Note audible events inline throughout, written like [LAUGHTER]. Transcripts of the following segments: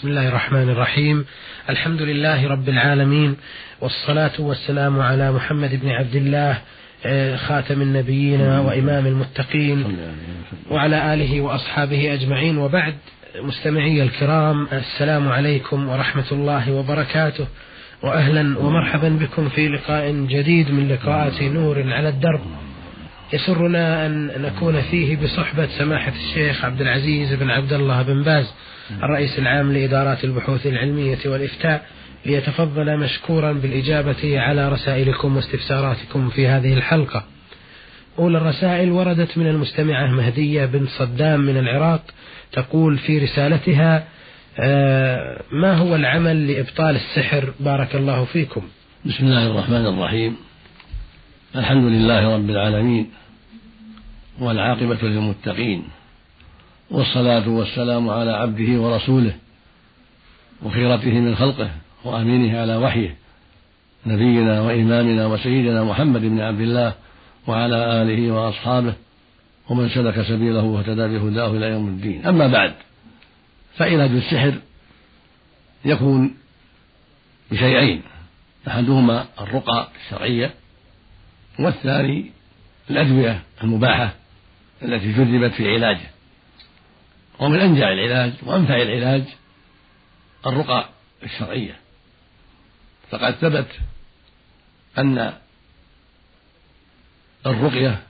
بسم الله الرحمن الرحيم. الحمد لله رب العالمين والصلاة والسلام على محمد بن عبد الله آه، خاتم النبيين وإمام المتقين وعلى آله وأصحابه أجمعين. وبعد مستمعي الكرام السلام عليكم ورحمة الله وبركاته. وأهلا ومرحبا بكم في لقاء جديد من لقاءات نور على الدرب. يسرنا أن نكون فيه بصحبة سماحة الشيخ عبد العزيز بن عبد الله بن باز الرئيس العام لإدارات البحوث العلمية والإفتاء ليتفضل مشكورا بالإجابة على رسائلكم واستفساراتكم في هذه الحلقة. أولى الرسائل وردت من المستمعة مهدية بن صدام من العراق تقول في رسالتها آه، ما هو العمل لإبطال السحر؟ بارك الله فيكم. بسم الله الرحمن الرحيم. الحمد لله رب العالمين والعاقبة للمتقين والصلاة والسلام على عبده ورسوله وخيرته من خلقه وأمينه على وحيه نبينا وإمامنا وسيدنا محمد بن عبد الله وعلى آله وأصحابه ومن سلك سبيله واهتدى بهداه إلى يوم الدين. أما بعد فعلاج السحر يكون بشيئين أحدهما الرقى الشرعية والثاني الأدوية المباحة. التي جربت في علاجه ومن أنجع العلاج وأنفع العلاج الرقى الشرعية. فقد ثبت أن الرقية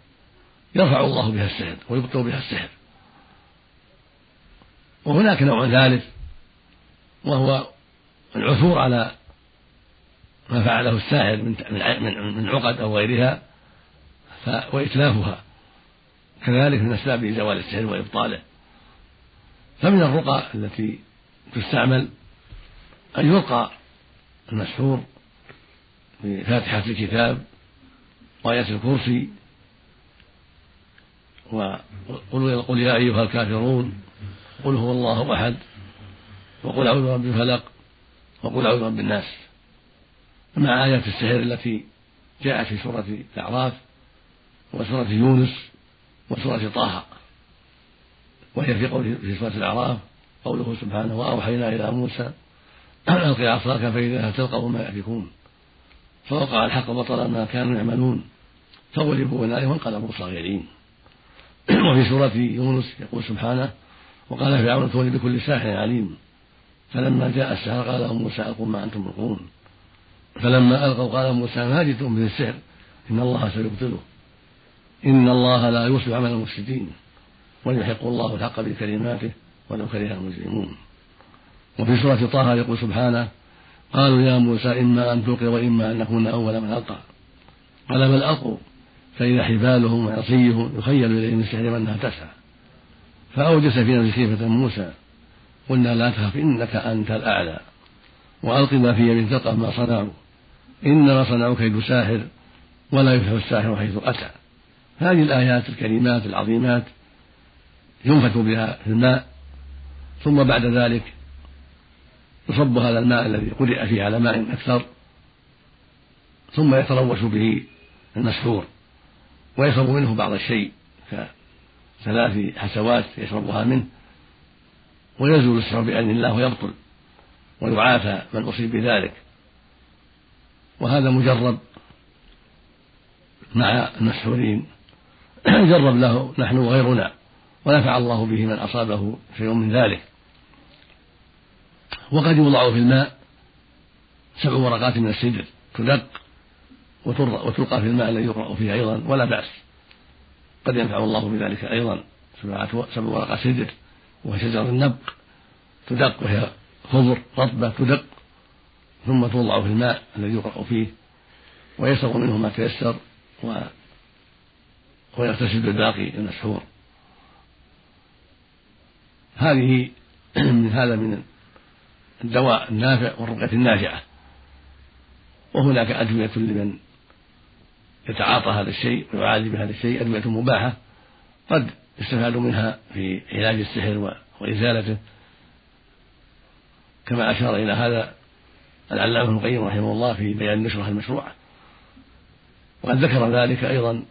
يرفع الله بها السحر ويبطل بها السحر. وهناك نوع ثالث وهو العثور على ما فعله الساحر من من عقد أو غيرها وإتلافها. كذلك من أسباب زوال السحر وإبطاله. فمن الرقى التي تستعمل أن يلقى المسحور بفاتحة الكتاب وآية الكرسي وقل يا أيها الكافرون قل هو الله أحد وقل أعوذ برب الفلق وقل أعوذ برب الناس. مع آيات السحر التي جاءت في سورة الأعراف وسورة يونس وسورة طه وهي في قول في سورة الأعراف قوله سبحانه وأوحينا إلى موسى أن ألقي عصاك فإذا تلقف ما يأفكون فوقع الحق بطل ما كانوا يعملون فغلبوا هنالك وانقلبوا صاغرين. [CLEARS THROAT] وفي سورة يونس يقول سبحانه وقال فرعون ائتوني بكل ساحر عليم فلما جاء السحر قال لهم موسى ألقوا ما أنتم ملقون فلما ألقوا قال موسى ما جئتم به السحر إن الله سيبطله إن الله لا يصلح عمل المفسدين ويحق الله الحق بكلماته ولو كره المجرمون. وفي سورة طه يقول سبحانه قالوا يا موسى إما أن تلقي وإما أن نكون أول من ألقى. قال بل ألقوا فإذا حبالهم وعصيهم يخيل إليه من سحرهم أنها تسعى. فأوجس في نفسه خيفة موسى قلنا لا تخف إنك أنت الأعلى. وألق ما في يمين تلقف ما صنعوا إنما صنعوا كيد ساحر ولا يفلح الساحر حيث أتى. هذه الآيات الكريمات العظيمات ينفث بها في الماء ثم بعد ذلك يصب هذا الماء الذي قرئ فيه على ماء أكثر ثم يتروش به المسحور ويشرب منه بعض الشيء كثلاث حسوات يشربها منه ويزول السحر بإذن الله ويبطل ويعافى من أصيب بذلك. وهذا مجرب مع المسحورين. [CLEARS THROAT] جرب له نحن وغيرنا ونفع الله به من أصابه شيء من ذلك. وقد يوضع في الماء سبع ورقات من السدر تدق وتلقى في الماء الذي يقرأ فيه أيضا ولا بأس. قد ينفع الله بذلك أيضا. سبع ورقات سدر وهي شجر النبق تدق وهي خضر رطبة تدق ثم توضع في الماء الذي يقرأ فيه ويشرب منه ما تيسر ويغتسل بالباقي المسحور هذه [CLEARS THROAT] من هذا من الدواء النافع والرقية النافعة. وهناك أدوية لمن يتعاطى هذا الشيء ويعالج بهذا الشيء أدوية مباحة قد يستفاد منها في علاج السحر وإزالته. كما أشار إلى هذا العلامة ابن القيم رحمه الله في بيان النشرة المشروعة. وقد ذكر ذلك أيضا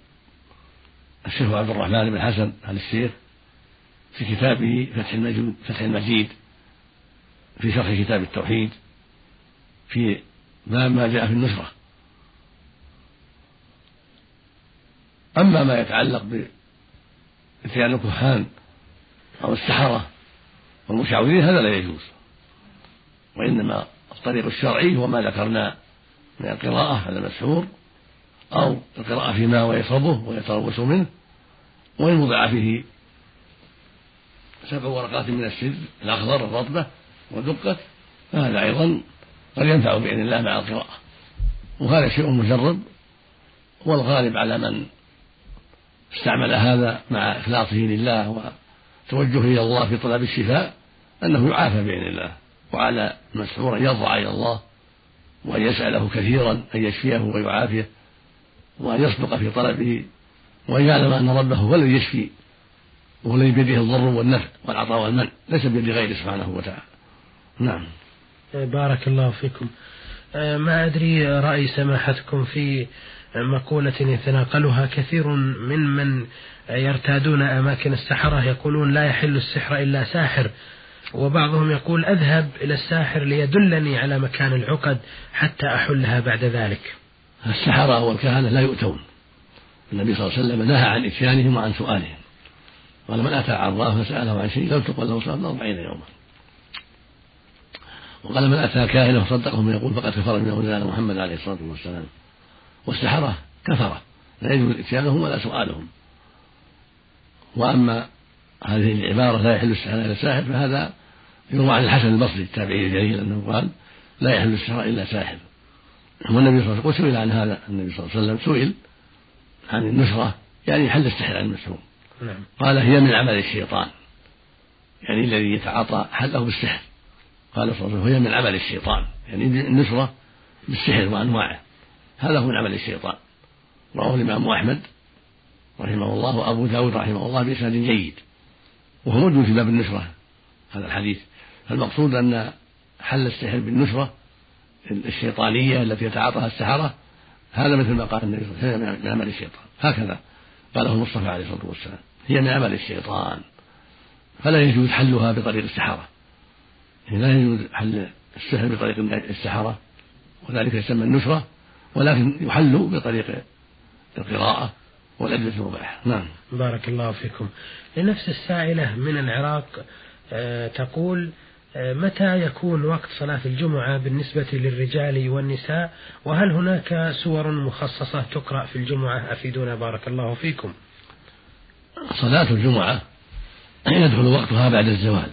الشيخ عبد الرحمن بن حسن آل الشيخ في كتابه فتح المجيد فتح المجيد في شرح كتاب التوحيد في باب ما جاء في النصرة أما ما يتعلق بإتيان الكهان أو السحرة والمشعوذين هذا لا يجوز. وإنما الطريق الشرعي هو ما ذكرنا من القراءة على المسحور أو القراءة فيما هو ويتروس منه. وإن وضع فيه سبع ورقات من السر الأخضر الرطبة ودقت فهذا أيضا قد ينفع بإذن الله مع القراءة. وهذا شيء مجرب والغالب على من استعمل هذا مع إخلاصه لله وتوجهه إلى الله في طلب الشفاء أنه يعافى بإذن الله وعلى المسحور أن يضرع إلى الله وأن يسأله كثيرا أن يشفيه ويعافيه وأن يصدق في طلبه وأن يعلم أن ربه هو الذي يشفي وهو الذي بيده الضر والنفع والعطاء والمنع ليس بيد غيره سبحانه وتعالى. نعم. بارك الله فيكم. أه، ما أدري رأي سماحتكم في مقولة يتناقلها كثير من من يرتادون أماكن السحرة يقولون لا يحل السحر إلا ساحر وبعضهم يقول أذهب إلى الساحر ليدلني على مكان العقد حتى أحلها بعد ذلك. السحرة والكهنة لا يؤتون. النبي صلى الله عليه وسلم نهى عن إتيانهم وعن سؤالهم. قال من أتى عراه فسأله عن شيء لم تقل له صلاة أربعين يوما. وقال من أتى كاهنا فصدقه من يقول فقد كفر من أولاد محمد عليه الصلاة والسلام. والسحرة كفرة لا يجوز إتيانهم ولا سؤالهم. وأما هذه العبارة لا يحل السحر إلا ساحر فهذا يروى عن الحسن البصري التابعي الجليل أنه قال لا يحل السحر إلا ساحر. والنبي صلى الله عليه وسلم سئل عن هذا النبي صلى الله عليه وسلم سئل عن النشرة يعني حل السحر عن المسحور نعم. قال هي من عمل الشيطان. يعني الذي يتعاطى حله بالسحر. قال صلى الله عليه وسلم هي من عمل الشيطان. يعني النشرة بالسحر وأنواعه. هذا هو من عمل الشيطان. رواه الإمام أحمد رحمه الله وأبو داود رحمه الله بإسناد جيد. وهو موجود في باب النشرة هذا الحديث. فالمقصود أن حل السحر بالنشرة الشيطانية التي يتعاطاها السحرة هذا مثل ما قال النبي صلى الله عليه وسلم من عمل الشيطان. هكذا قاله المصطفى عليه الصلاة والسلام هي من عمل الشيطان. فلا يجوز حلها بطريق السحرة. يعني لا يجوز حل السحر بطريق السحرة وذلك يسمى النشرة ولكن يحل بطريق القراءة والأدلة المباحة. نعم. بارك الله فيكم. لنفس السائلة من العراق آه، تقول متى يكون وقت صلاة الجمعة بالنسبة للرجال والنساء؟ وهل هناك سور مخصصة تقرأ في الجمعة؟ أفيدونا بارك الله فيكم. صلاة الجمعة يدخل وقتها بعد الزوال.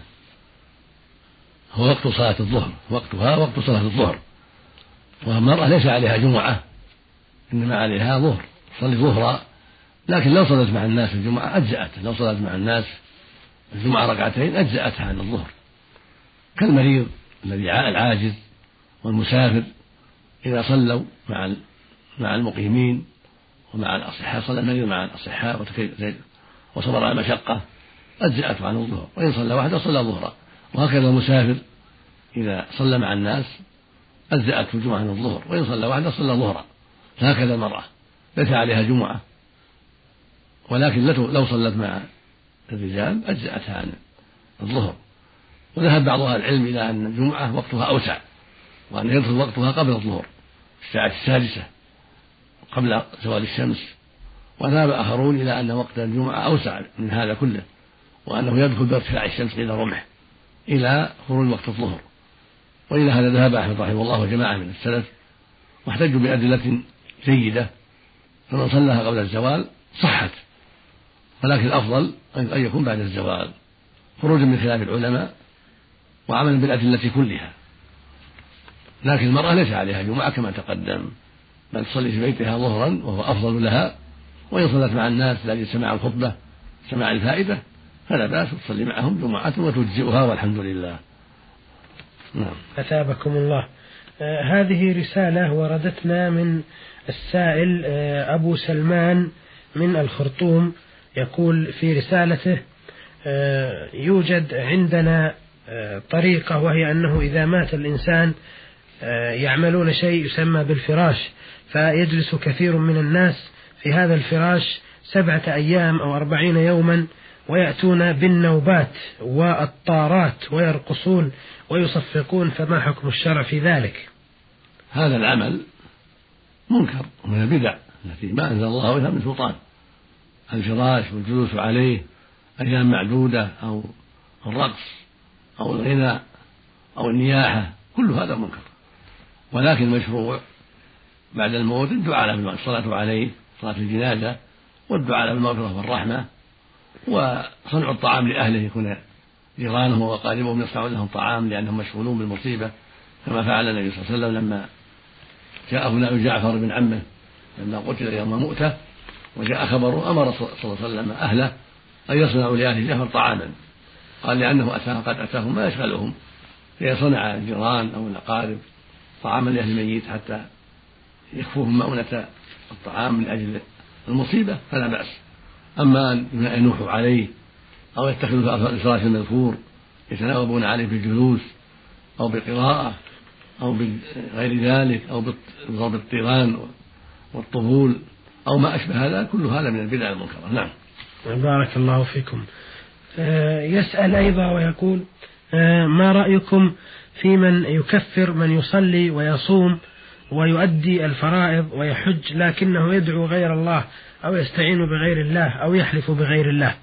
هو وقت صلاة الظهر وقتها وقت صلاة الظهر. والمرأة ليس عليها جمعة إنما عليها ظهر. تصلي ظهرا لكن لو صلت مع الناس الجمعة أجزأت. لو صلت مع الناس الجمعة ركعتين أجزأتها عن الظهر. كالمريض الذي العاجز والمسافر إذا صلوا مع مع المقيمين ومع الأصحاء صلى المريض مع الأصحاء وصبر على المشقة أجزأته عن الظهر. وإن صلى وحده صلى ظهرا وهكذا المسافر إذا صلى مع الناس أجزأته الجمعة عن الظهر. وإن صلى وحده صلى ظهرا هكذا المرأة ليس عليها جمعة. ولكن لو صلت مع الرجال أجزأتها عن الظهر. وذهب بعض أهل العلم إلى أن الجمعة وقتها أوسع وأن يدخل وقتها قبل الظهر الساعة السادسة قبل زوال الشمس. وذهب آخرون إلى أن وقت الجمعة أوسع من هذا كله وأنه يدخل بارتفاع الشمس إلى الرمح إلى خروج وقت الظهر. وإلى هذا ذهب أحمد رحمه الله وجماعة من السلف واحتجوا بأدلة جيدة فمن صلاها قبل الزوال صحت ولكن الأفضل أن يكون بعد الزوال. خروجا من خلاف العلماء وعملا بالأدلة كلها. لكن المرأة ليس عليها جمعة كما تقدم. بل تصلي في بيتها ظهرا وهو أفضل لها. وإن صلت مع الناس لأجل سماع الخطبة سماع الفائدة فلا بأس تصلي معهم جمعة وتجزئها والحمد لله. نعم. أثابكم الله. آه هذه رسالة وردتنا من السائل آه أبو سلمان من الخرطوم. يقول في رسالته آه يوجد عندنا طريقة وهي أنه إذا مات الإنسان آه، يعملون شيء يسمى بالفراش فيجلس كثير من الناس في هذا الفراش سبعة أيام أو أربعين يوما ويأتون بالنوبات والطارات ويرقصون ويصفقون فما حكم الشرع في ذلك؟ هذا العمل منكر من البدع التي ما أنزل الله بها من سلطان. الفراش والجلوس عليه أيام معدودة أو الرقص. أو الغنى أو النياحة كل هذا منكر. ولكن المشروع بعد الموت الدعاء له الصلاة عليه صلاة الجنازة والدعاء بالمغفرة والرحمة وصنع الطعام لأهله يكون جيرانه وأقاربهم يصنعون لهم طعام لأنهم مشغولون بالمصيبة كما فعل النبي صلى الله عليه وسلم لما جاءه نبي جعفر بن عمه لما قتل يوم مؤته وجاء خبره أمر صلى الله عليه وسلم أهله أن يصنعوا لأهل جعفر طعاما. قال لأنه أتاه قد أتاهم ما يشغلهم. فيصنع الجيران أو الأقارب طعاما لأهل الميت حتى يكفوهم مؤونة الطعام من أجل المصيبة فلا بأس. أما أن ينوحوا عليه أو يتخذوا الفراش المذكور يتناوبون عليه بالجلوس أو بالقراءة أو بغير ذلك أو بضرب الطيران والطبول أو ما أشبه هذا كل هذا من البدع المنكرة. نعم. بارك الله فيكم. يسأل أيضا ويقول آه، ما رأيكم في من يكفر من يصلي ويصوم ويؤدي الفرائض ويحج لكنه يدعو غير الله أو يستعين بغير الله أو يحلف بغير الله؟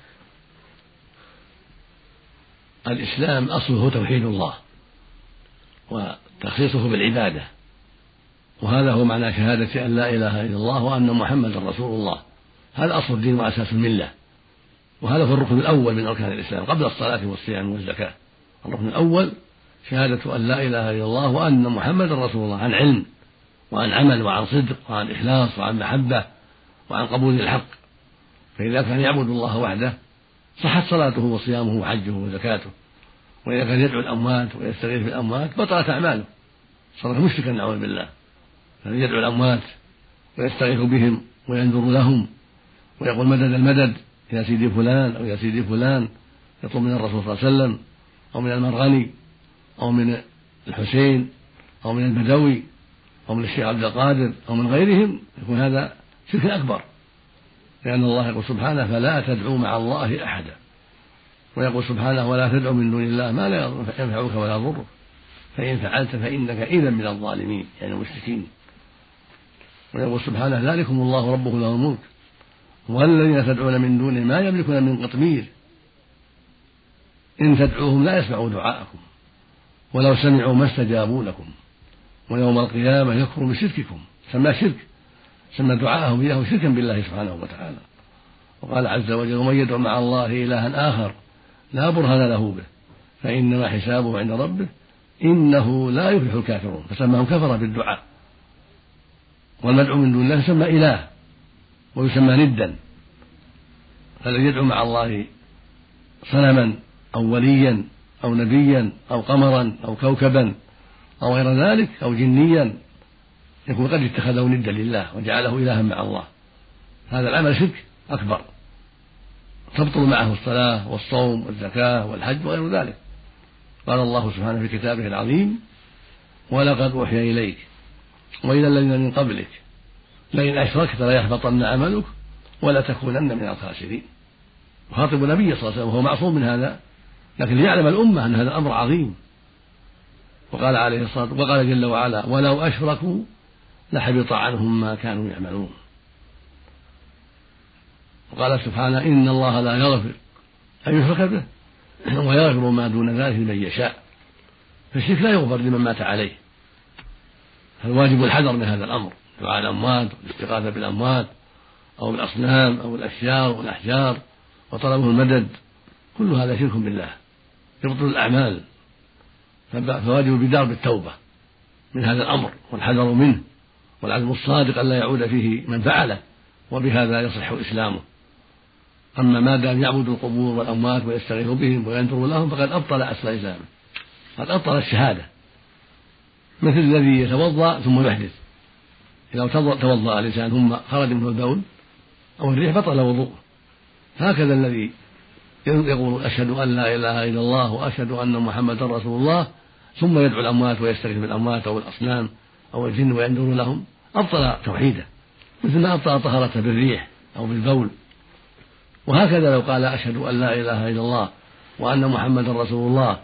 الإسلام أصله توحيد الله وتخصيصه بالعبادة وهذا هو معنى شهادة أن لا إله إلا الله وأن محمدا رسول الله. هذا أصل الدين وأساس الملة. وهذا هو الركن الأول من أركان الإسلام قبل الصلاة والصيام والزكاة. الركن الأول شهادة أن لا إله إلا الله وأن محمدا رسول الله عن علم وعن عمل وعن صدق وعن إخلاص وعن محبة وعن قبول الحق. فإذا كان يعبد الله وحده صحت صلاته وصيامه وحجه وزكاته. وإذا كان يدعو الأموات ويستغيث بالأموات بطلت أعماله. صار مشركا نعوذ بالله. فان يدعو الأموات ويستغيث بهم وينذر لهم ويقول مدد المدد. يا سيدي فلان أو يا سيدي فلان يطلب من الرسول صلى الله عليه وسلم أو من المرغني أو من الحسين أو من البدوي أو من الشيخ عبد القادر أو من غيرهم يكون هذا شرك أكبر. لأن الله يقول سبحانه فلا تدعوا مع الله أحدا. ويقول سبحانه ولا تدعوا من دون الله ما لا ينفعك ولا يضرك. فإن فعلت فإنك إذا من الظالمين يعني المشركين. ويقول سبحانه ذلكم الله ربكم له الملك. والذين تدعون من دونه ما يملكون من قطمير. إن تدعوهم لا يسمعوا دعاءكم ولو سمعوا ما استجابوا لكم. ويوم القيامة يكفر بشرككم سمى شرك سمى دعاءهم إياه شركا بالله سبحانه وتعالى. وقال عز وجل ومن يدعو مع الله إلها آخر لا برهان له به فإنما حسابه عند ربه إنه لا يفلح الكافرون. فسماهم كفر بالدعاء. والمدعو من دون الله يسمى إله. ويسمى ندا فالذي يدعو مع الله صنما أو وليا أو نبيا أو قمرا أو كوكبا أو غير ذلك أو جنيا يكون قد اتخذه ندا لله وجعله إلها مع الله. هذا العمل شرك أكبر تبطل معه الصلاة والصوم والزكاة والحج وغير ذلك. قال الله سبحانه في كتابه العظيم ولقد أوحي إليك وإلى الذين من قبلك لئن أشركت ليحبطن عملك ولا تكونن من الخاسرين. يخاطب النبي صلى الله عليه وسلم وهو معصوم من هذا لكن ليعلم الأمة أن هذا الأمر عظيم. وقال عليه الصلاة وقال جل وعلا ولو أشركوا لحبط عنهم ما كانوا يعملون. وقال سبحانه إن الله لا يغفر أن يشرك به ويغفر ما دون ذلك لمن يشاء. فالشرك لا يغفر لمن مات عليه. فالواجب الحذر من هذا الأمر. دعاء الأموات والاستغاثة بالأموات أو بالأصنام أو الأشجار والأحجار وطلبه المدد كل هذا شرك بالله يبطل الأعمال. فواجب البدار بالتوبة من هذا الأمر والحذر منه والعزم الصادق ألا يعود فيه من فعله وبهذا يصح إسلامه. أما ما دام يعبد القبور والأموات ويستغيث بهم وينذر لهم فقد أبطل أصل إسلامه. قد أبطل الشهادة. مثل الذي يتوضأ ثم يحدث. إذا توضأ الإنسان ثم خرج منه البول أو الريح بطل وضوءه. هكذا الذي يقول أشهد أن لا إله إلا الله وأشهد أن محمدا رسول الله ثم يدعو الأموات ويستغيث بالأموات أو الأصنام أو الجن وينذر لهم أبطل توحيده. مثل ما أبطل طهارته بالريح أو بالبول. وهكذا لو قال أشهد أن لا إله إلا الله وأن محمدا رسول الله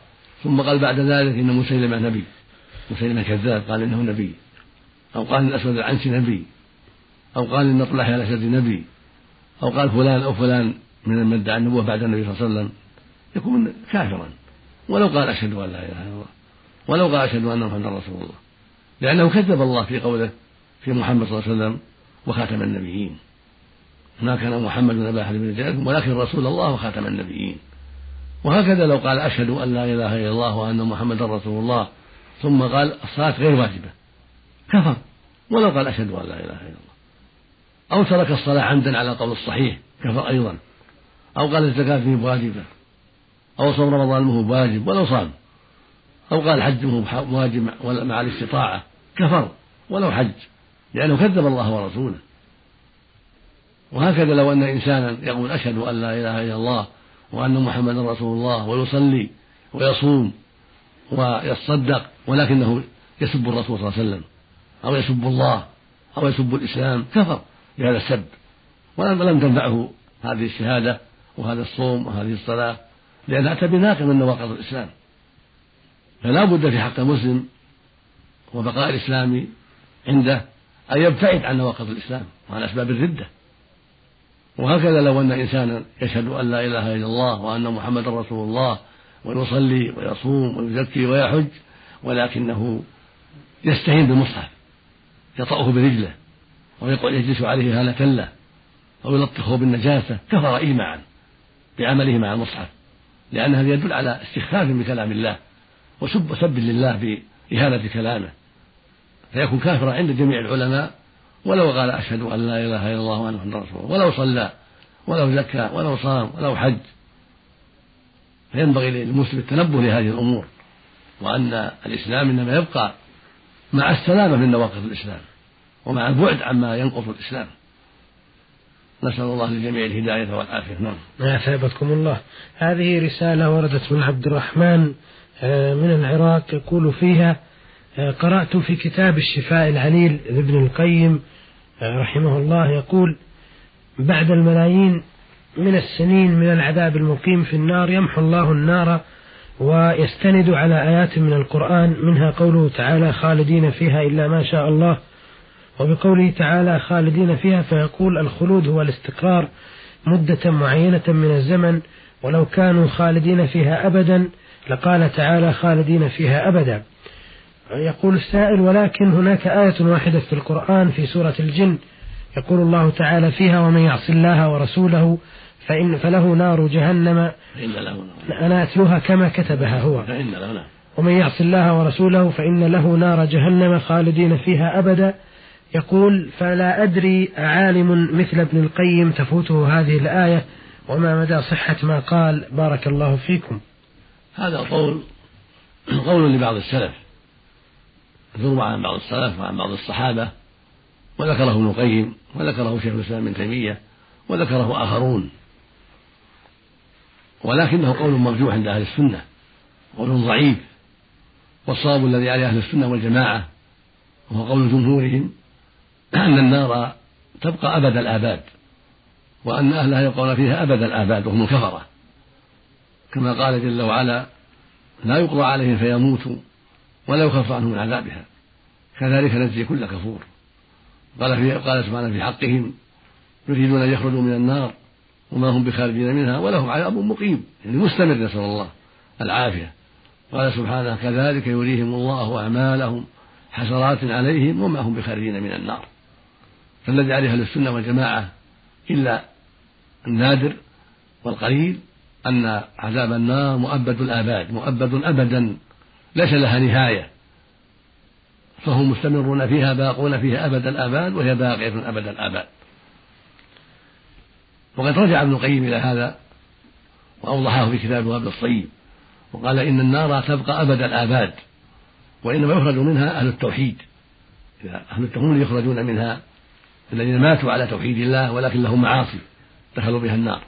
ثم قال بعد ذلك إن مسيلمة نبي مسيلمة كذاب قال إنه نبي. أو قال الأسود العنسي نبي أو قال طلحة الأسد نبي أو قال فلان أو فلان من من ادعى النبوة بعد النبي صلى الله عليه وسلم. يكون كافرا. ولو قال أشهد أن لا إله إلا الله. ولو قال أشهد أن محمدا رسول الله. لأنه كذب الله في قوله في محمد صلى الله عليه وسلم وخاتم النبيين. ما كان محمد أبا أحد من رجالكم ولكن رسول الله وخاتم النبيين. وهكذا لو قال أشهد أن لا إله إلا الله وأن محمدا رسول الله ثم قال الصلاة غير واجبة. كفر ولو قال أشهد أن لا إله إلا الله. أو ترك الصلاة عمدا على القول الصحيح كفر أيضا. أو قال الزكاة فيه واجبة. أو صوم رمضان مه واجب ولو صام. أو قال الحج مه واجب مع الاستطاعة كفر ولو حج. لأنه كذب الله ورسوله. وهكذا لو أن إنسانا يقول أشهد أن لا إله إلا الله وأن محمدا رسول الله ويصلي ويصوم ويتصدق ولكنه يسب الرسول صلى الله عليه وسلم. أو يسب الله أو يسب الإسلام كفر بهذا السب. ولم تنفعه هذه الشهادة وهذا الصوم وهذه الصلاة لأنها أتى بناقض من نواقض الإسلام. فلا بد في حق المسلم وبقاء الإسلام عنده أن يبتعد عن نواقض الإسلام وعن أسباب الردة. وهكذا لو أن إنسانا يشهد أن لا إله إلا الله وأن محمدا رسول الله ويصلي ويصوم ويزكي ويحج ولكنه يستهين بالمصحف. يطأه برجله ويقعد يجلس عليه هالة له أو يلطخه بالنجاسة كفر إيماعا بعمله مع المصحف لأن هذا يدل على استخفاف بكلام الله وسب سب لله بإهانة كلامه. فيكون كافرا عند جميع العلماء ولو قال أشهد أن لا إله إلا الله وأن محمدا رسول الله ولو صلى ولو زكى ولو صام ولو حج. فينبغي للمسلم التنبه لهذه الأمور وأن الإسلام إنما يبقى مع السلامة من نواقض الإسلام ومع البعد عما ينقض الإسلام. نسأل الله للجميع الهداية والعافية. نعم. أثابتكم الله. هذه رسالة وردت من عبد الرحمن آه، من العراق يقول فيها آه، قرأت في كتاب الشفاء العليل لابن القيم آه، رحمه الله يقول بعد الملايين من السنين من العذاب المقيم في النار يمحو الله النار ويستند على آيات من القرآن منها قوله تعالى خالدين فيها إلا ما شاء الله وبقوله تعالى خالدين فيها فيقول الخلود هو الاستقرار مدة معينة من الزمن ولو كانوا خالدين فيها أبدا لقال تعالى خالدين فيها أبدا. يقول السائل ولكن هناك آية واحدة في القرآن في سورة الجن يقول الله تعالى فيها ومن يعص الله ورسوله فإن فله نار جهنم. فإن له نار. أنا أتلوها كما كتبها هو. فإن له نار. ومن يعص الله ورسوله فإن له نار جهنم خالدين فيها أبدا. يقول فلا أدري عالم مثل ابن القيم تفوته هذه الآية وما مدى صحة ما قال. بارك الله فيكم. هذا قول قول لبعض السلف. ذروة عن بعض السلف وعن بعض الصحابة. وذكره ابن القيم وذكره شيخ الإسلام ابن تيمية وذكره آخرون. ولكنه قول مرجوح عند أهل السنة قول ضعيف والصواب الذي عليه أهل السنة والجماعة وهو قول جمهورهم أن النار تبقى أبد الآباد وأن أهلها يبقون فيها أبد الآباد وهم الكفرة. كما قال جل وعلا لا يقضى عليهم فيموتوا ولا يخف عنهم من عذابها كذلك نجزي كل كفور. قال في قال سبحانه في حقهم يريدون أن يخرجوا من النار وما هم بخارجين منها ولهم عذاب مقيم يعني مستمر نسأل الله العافية. قال سبحانه كذلك يريهم الله أعمالهم حسرات عليهم وما هم بخارجين من النار. فالذي عليه أهل السنة والجماعة إلا النادر والقليل أن عذاب النار مؤبد الآباد مؤبد ابدا ليس لها نهاية. فهم مستمرون فيها باقون فيها أبد الآباد وهي باقية أبد الآباد. وقد رجع ابن القيم إلى هذا وأوضحه في كتاب الوابل الصيب وقال إن النار تبقى أبد الآباد وإنما يخرج منها أهل التوحيد. إذا أهل التوحيد يخرجون منها الذين ماتوا على توحيد الله ولكن لهم معاصي دخلوا بها النار.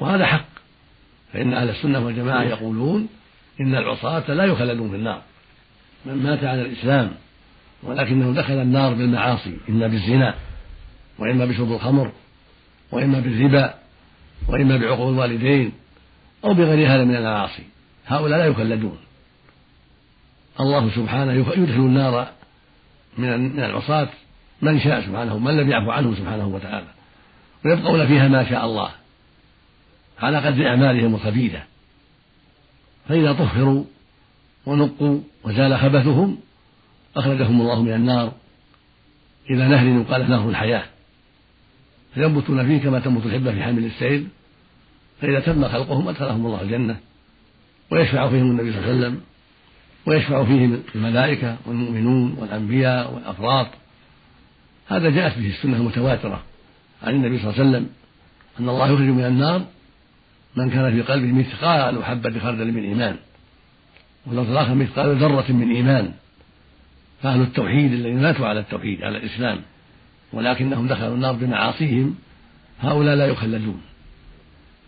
وهذا حق. فإن أهل السنة والجماعة يقولون إن العصاة لا يخلدون في النار. من مات على الإسلام ولكنه دخل النار بالمعاصي إما بالزنا وإما بشرب الخمر وإما بالربا وإما بعقوق الوالدين أو بغير هذا من المعاصي. هؤلاء لا يخلدون. الله سبحانه يدخل النار من من العصاة. من شاء سبحانه من لم يعفو عنه سبحانه وتعالى. ويبقون فيها ما شاء الله على قدر أعمالهم الخبيثة فإذا طهروا ونقوا وزال خبثهم أخرجهم الله من النار. إلى نهر يقال نهر الحياة. فينبتون فيه كما تنبت الحبة في حامل السيل فإذا تم خلقهم أدخلهم الله الجنة ويشفع فيهم النبي صلى الله عليه وسلم ويشفع فيهم الملائكة والمؤمنون والأنبياء والأفراط. هذا جاءت به السنة المتواترة عن النبي صلى الله عليه وسلم أن الله يخرج من النار من كان في قلبه مثقال حبة خردل من إيمان واللفظ الآخر مثقال ذرة من إيمان. فأهل التوحيد الذين ماتوا على التوحيد على الإسلام ولكنهم دخلوا النار بمعاصيهم هؤلاء لا يخلدون.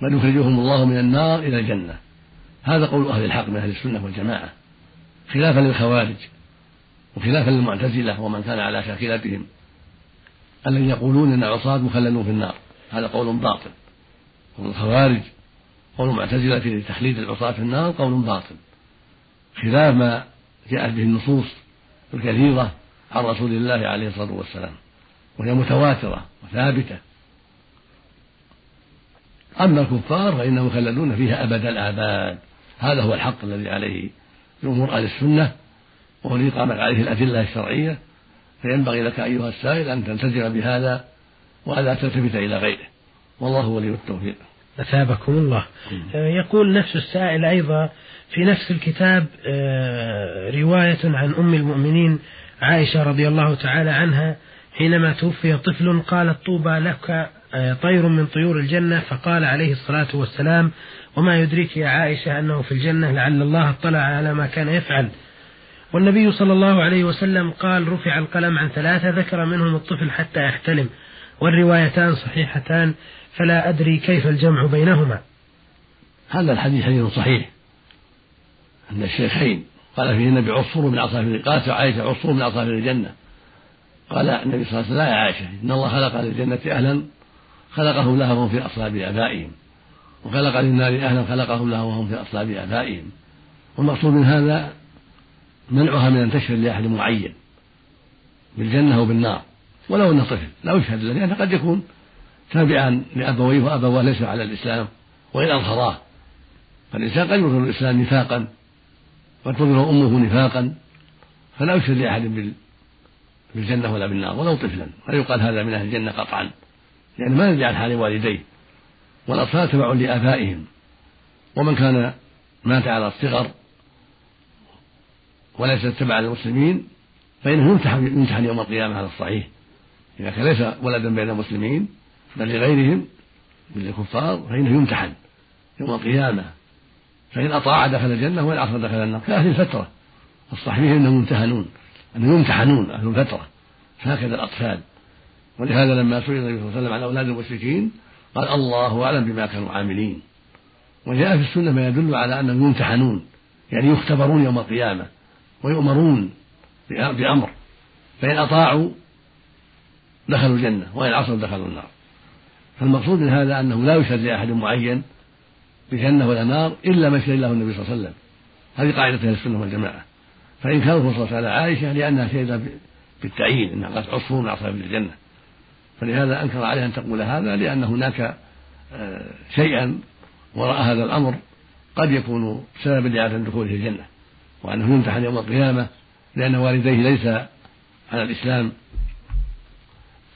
بل يخرجهم الله من النار إلى الجنة. هذا قول أهل الحق من أهل السنة والجماعة. خلافا للخوارج وخلافا للمعتزلة ومن كان على شاكلتهم. الذين يقولون أن العصاة مخلدون في النار. هذا قول باطل. قول الخوارج قول المعتزلة في تخليد العصاة في النار قول باطل. خلاف ما جاءت به النصوص الكثيرة عن رسول الله عليه الصلاة والسلام. وهي متواترة وثابتة. أما الكفار فإنهم مخلدون فيها أبد الآباد. هذا هو الحق الذي عليه جمهور أهل السنة وهو الذي قامت عليه الأدلة الشرعية. فينبغي لك أيها السائل أن تلتزم بهذا وألا تلتفت إلى غيره. والله ولي التوفيق. أثابكم الله. يقول نفس السائل أيضا في نفس الكتاب آه، رواية عن أم المؤمنين عائشة رضي الله تعالى عنها حينما توفي طفل قالت طوبى لك آه، طير من طيور الجنة فقال عليه الصلاة والسلام وما يدريك يا عائشة أنه في الجنة؟ لعل الله اطلع على ما كان يفعل. والنبي صلى الله عليه وسلم قال رفع القلم عن ثلاثة ذكر منهم الطفل حتى يحتلم والروايتان صحيحتان فلا أدري كيف الجمع بينهما. هذا الحديث حديث صحيح أن الشيخين قال فيه النبي عصفور من عصافير قالت عائشة عصفور من عصافير الجنة. قال النبي صلى الله عليه وسلم لا يا عائشة إن الله خلق للجنة أهلا خلقهم لها وهم في أصلاب آبائهم وخلق للنار أهلا خلقهم لها وهم في أصلاب آبائهم. والمقصود من هذا منعها من أن تشهد لأحد معين بالجنة أو بالنار ولو أنه طفل لا يشهد له لأنه قد يكون تابعا لأبويه وأبواه ليس على الإسلام وإن أظهراه فالإنسان قد يظهر الإسلام نفاقا قد تظهر أمه نفاقا فلا يشهد لأحد بالجنة ولا بالنار ولو طفلا. لا يقال هذا من أهل الجنة قطعا؟ لأن ما ندري عن حال والديه. والأطفال تبع لآبائهم. ومن كان مات على الصغر وليس تبعا للمسلمين فإنه يمتحن يمتحن يوم القيامة على الصحيح. إذا كان ليس ولدا بين المسلمين بل لغيرهم من الكفار فإنه يمتحن يوم القيامة. فإن أطاع دخل الجنة وإن عصى دخل النار. كأهل الفترة. الصحيح أنهم يمتحنون. أنهم يمتحنون أهل الفترة. هكذا الأطفال. ولهذا لما سئل النبي صلى الله عليه وسلم عن أولاد المشركين قال الله أعلم بما كانوا عاملين. وجاء في السنة ما يدل على أنهم يمتحنون يعني يختبرون يوم القيامة ويؤمرون بأمر. فإن أطاعوا دخلوا الجنة وإن عصوا دخلوا النار. فالمقصود من هذا أنه لا يشهد لأحد معين بجنة ولا نار إلا ما شهد له النبي صلى الله عليه وسلم. هذه قاعدة أهل السنة والجماعة. فإن كان عليه وسلم عائشة لأنها شهدت بالتعيين أنها قالت عصفور من أصحاب الجنة. فلهذا أنكر عليها أن تقول هذا لأن هناك آه، شيئا وراء هذا الأمر قد يكون سببا لعدم دخوله الجنة وأنه يمتحن يوم القيامة لأن والديه ليس على الإسلام.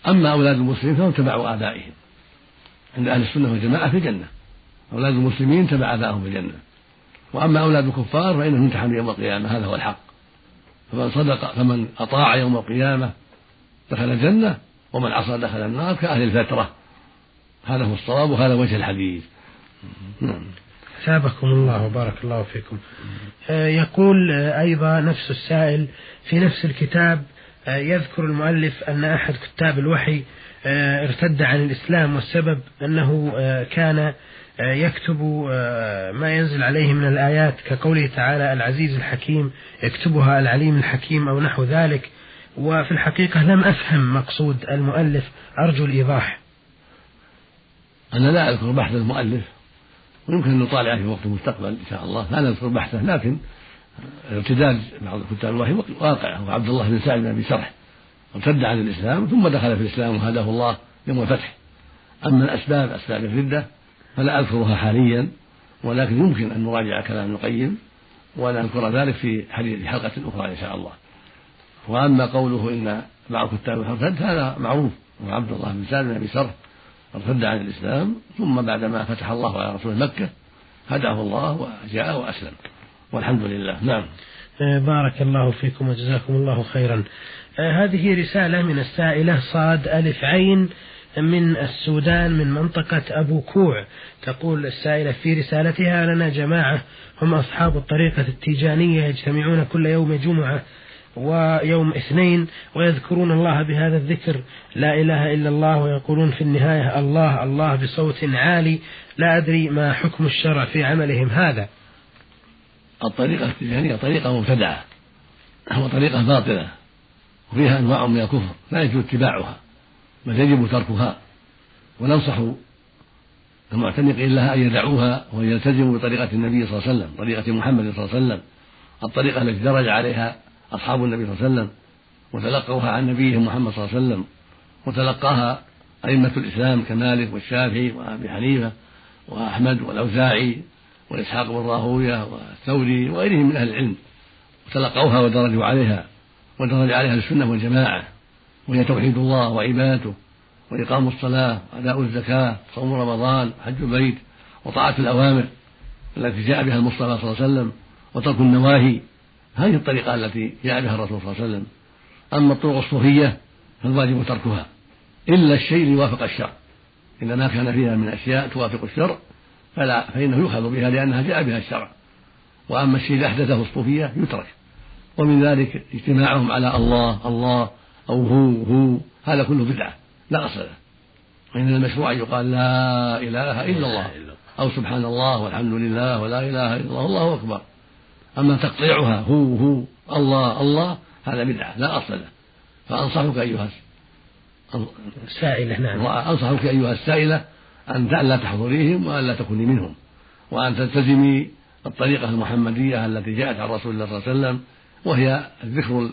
أما أولاد المسلمين فهم تبع آبائهم. عند أهل السنة والجماعة في الجنة. أولاد المسلمين تبع آبائهم في الجنة. وأما أولاد الكفار فإنهم يمتحنون يوم القيامة هذا هو الحق. فمن صدق فمن أطاع يوم القيامة دخل الجنة ومن عصى دخل النار كأهل الفترة. هذا هو الصواب وهذا وجه الحديث. نعم. الله وبارك الله فيكم. آه، يقول آه، أيضا نفس السائل في نفس الكتاب آه، يذكر المؤلف أن أحد كتاب الوحي ارتد عن الإسلام والسبب أنه كان يكتب ما ينزل عليه من الآيات كقوله تعالى العزيز الحكيم يكتبها العليم الحكيم أو نحو ذلك. وفي الحقيقة لم أفهم مقصود المؤلف أرجو الإيضاح. أنا لا أذكر بحث المؤلف ويمكن أن نطالعه في وقت المستقبل إن شاء الله. لا نذكر بحثه لكن ارتداد بعض الكتاب الوحي واقع هو عبد الله بن سعد بن سرح ارتد عن الإسلام ثم دخل في الإسلام وهداه الله يوم الفتح. أما الأسباب أسباب الردة فلا أذكرها حاليا ولكن يمكن أن نراجع كلام ابن القيم ونذكر ذلك في حديث حلقة أخرى إن شاء الله. وأما قوله إن بعض كتاب ارتد هذا معروف. وعبد الله بن سعد بن أبي سرح ارتد عن الإسلام ثم بعدما فتح الله على رسول مكة هداه الله وجاء وأسلم. والحمد لله. نعم. آه، بارك الله فيكم وجزاكم الله خيرا. آه، هذه رسالة من السائلة صاد ألف عين من السودان من منطقة أبو كوع. تقول السائلة في رسالتها لنا جماعة هم أصحاب الطريقة التيجانية يجتمعون كل يوم جمعة ويوم اثنين ويذكرون الله بهذا الذكر. لا إله إلا الله ويقولون في النهاية الله الله بصوت عالي. لا أدري ما حكم الشرع في عملهم هذا. الطريقة التجارية طريقة مبتدعة وطريقة باطلة وفيها أنواع من الكفر لا يجوز اتباعها. بل يجب تركها. وننصح المعتنقين لها أن يدعوها وأن يلتزموا بطريقة النبي صلى الله عليه وسلم طريقة محمد صلى الله عليه وسلم الطريقة التي درج عليها أصحاب النبي صلى الله عليه وسلم وتلقوها عن نبيهم محمد صلى الله عليه وسلم وتلقاها أئمة الإسلام كمالك والشافعي وأبي حنيفة وأحمد والأوزاعي وإسحاق بن راهوية والثوري وغيرهم من أهل العلم وتلقوها ودرجوا عليها ودرج عليها السنة والجماعة. وهي توحيد الله وعبادته وإقام الصلاة وأداء الزكاة صوم رمضان حج البيت وطاعة الأوامر التي جاء بها المصطفى صلى الله عليه وسلم وترك النواهي. هذه الطريقة التي جاء بها الرسول صلى الله عليه وسلم. أما الطرق الصوفية فالواجب تركها. إلا الشيء اللي يوافق الشرع. إذا ما كان فيها من أشياء توافق الشرع فلا فإنه يؤخذ بها لأنها جاء بها الشرع. وأما الشيء الذي أحدثه الصوفية يترك. ومن ذلك اجتماعهم على الله الله أو هو هو. هذا كله بدعة لا أصل له. وإن المشروع أن يقال لا إله إلا الله أو سبحان الله والحمد لله ولا إله إلا الله والله أكبر. أما تقطيعها هو هو الله الله هذا بدعة لا أصل له. فأنصحك أيها السائلة نعم. وأنصحك أيها السائلة أن لا تحضريهم وأن لا تكوني منهم. وأن تلتزمي الطريقة المحمدية التي جاءت عن رسول الله صلى الله عليه وسلم وهي الذكر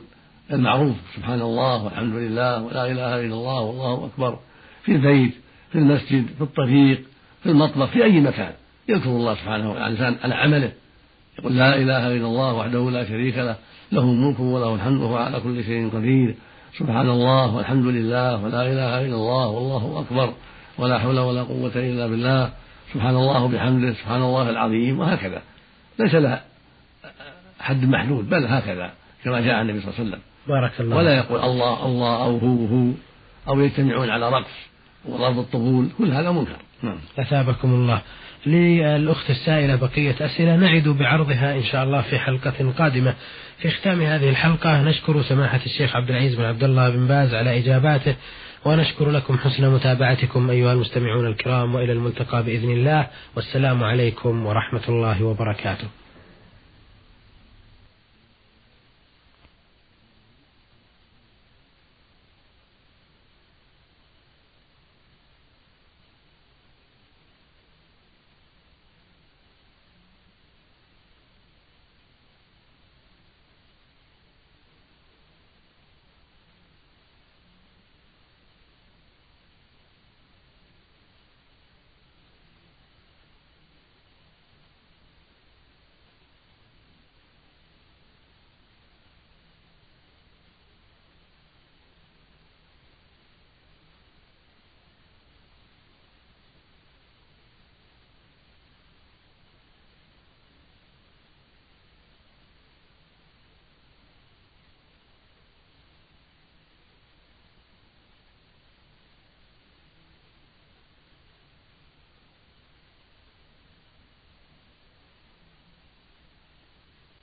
المعروف سبحان الله والحمد لله ولا إله إلا الله والله أكبر. في البيت في المسجد في الطريق في المطبخ في أي مكان. يذكر الله سبحانه وتعالى على عمله. يقول لا إله إلا الله وحده لا شريك له له الملك وله الحمد وهو على كل شيء قدير. سبحان الله والحمد لله ولا إله إلا الله والله أكبر. ولا حول ولا قوة إلا بالله. سبحان الله وبحمده سبحان الله العظيم وهكذا. ليس لها حد محدود بل هكذا كما جاء عن النبي صلى الله عليه وسلم. بارك الله ولا يقول الله الله أو هو هو أو يجتمعون على رقص وضرب الطبول كل هذا منكر. نعم. أثابكم الله. للأخت السائلة بقية أسئلة نعد بعرضها إن شاء الله في حلقة قادمة. في ختام هذه الحلقة نشكر سماحة الشيخ عبد العزيز بن عبد الله بن باز على إجاباته ونشكر لكم حسن متابعتكم أيها المستمعون الكرام وإلى الملتقى بإذن الله. والسلام عليكم ورحمة الله وبركاته.